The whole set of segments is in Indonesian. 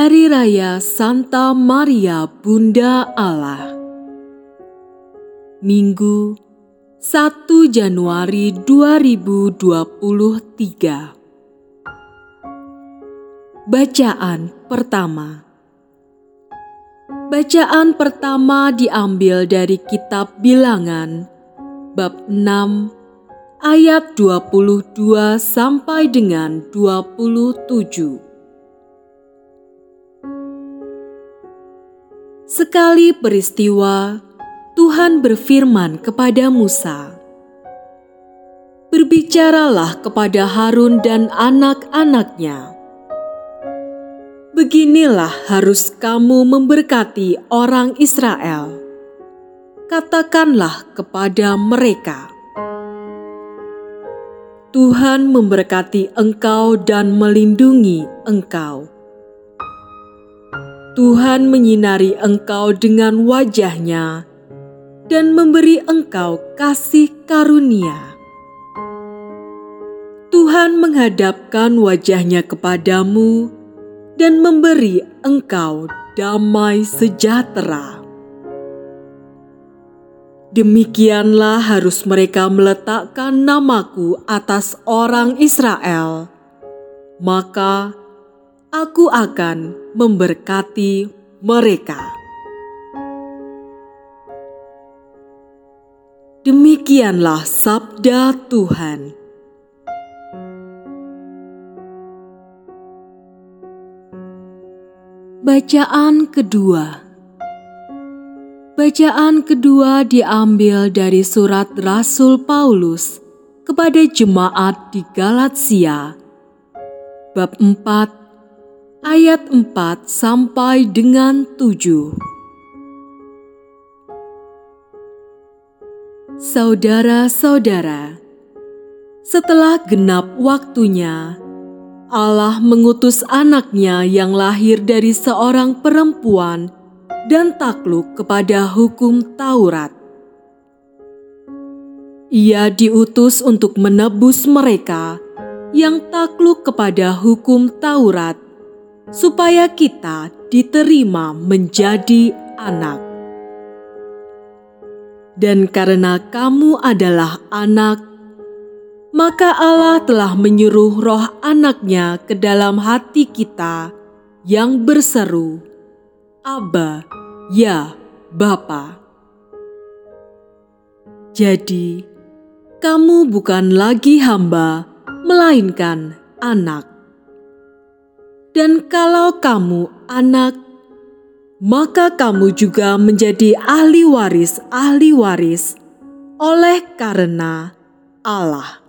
Hari Raya Santa Maria Bunda Allah. Minggu 1 Januari 2023 Bacaan pertama. Bacaan pertama diambil dari kitab Bilangan bab 6 ayat 22 sampai dengan 27. Sekali peristiwa, Tuhan berfirman kepada Musa, "Berbicaralah kepada Harun dan anak-anaknya. Beginilah harus kamu memberkati orang Israel. Katakanlah kepada mereka: Tuhan memberkati engkau dan melindungi engkau." Tuhan menyinari engkau dengan wajahnya dan memberi engkau kasih karunia. Tuhan menghadapkan wajahnya kepadamu dan memberi engkau damai sejahtera. Demikianlah harus mereka meletakkan namaku atas orang Israel. Maka aku akan memberkati mereka. Demikianlah sabda Tuhan. Bacaan kedua Bacaan kedua diambil dari surat Rasul Paulus kepada jemaat di Galatia, bab 4 ayat 4 sampai dengan 7. Saudara-saudara, setelah genap waktunya, Allah mengutus anaknya yang lahir dari seorang perempuan dan takluk kepada hukum Taurat. Ia diutus untuk menebus mereka yang takluk kepada hukum Taurat supaya kita diterima menjadi anak. Dan karena kamu adalah anak, maka Allah telah menyuruh roh anaknya ke dalam hati kita yang berseru, Aba, ya Bapa. Jadi, kamu bukan lagi hamba, melainkan anak. Dan kalau kamu anak, maka kamu juga menjadi ahli waris-ahli waris oleh karena Allah.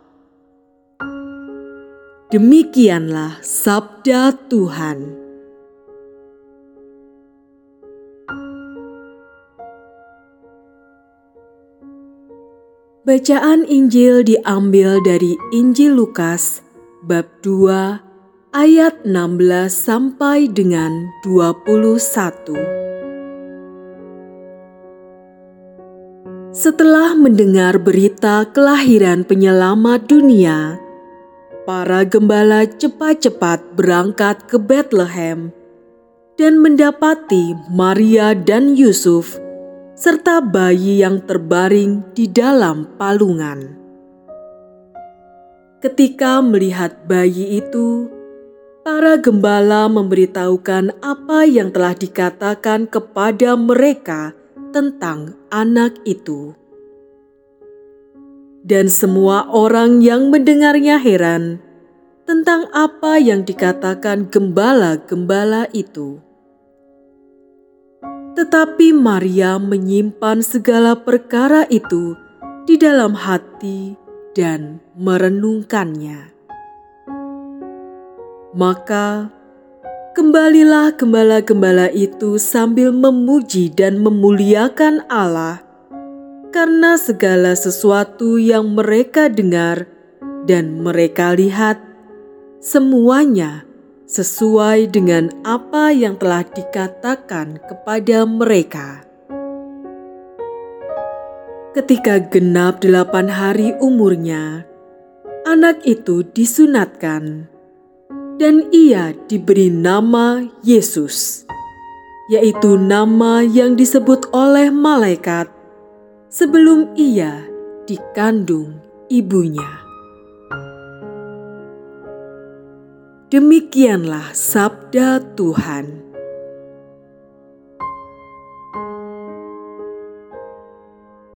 Demikianlah sabda Tuhan. Bacaan Injil diambil dari Injil Lukas bab 2 ayat 16 sampai dengan 21. Setelah mendengar berita kelahiran penyelamat dunia, para gembala cepat-cepat berangkat ke Bethlehem dan mendapati Maria dan Yusuf serta bayi yang terbaring di dalam palungan. Ketika melihat bayi itu, para gembala memberitahukan apa yang telah dikatakan kepada mereka tentang anak itu. Dan semua orang yang mendengarnya heran tentang apa yang dikatakan gembala-gembala itu. Tetapi Maria menyimpan segala perkara itu di dalam hati dan merenungkannya. Maka kembalilah gembala-gembala itu sambil memuji dan memuliakan Allah karena segala sesuatu yang mereka dengar dan mereka lihat, semuanya sesuai dengan apa yang telah dikatakan kepada mereka. Ketika genap delapan hari umurnya, anak itu disunatkan dan ia diberi nama Yesus, yaitu nama yang disebut oleh malaikat sebelum ia dikandung ibunya. Demikianlah sabda Tuhan.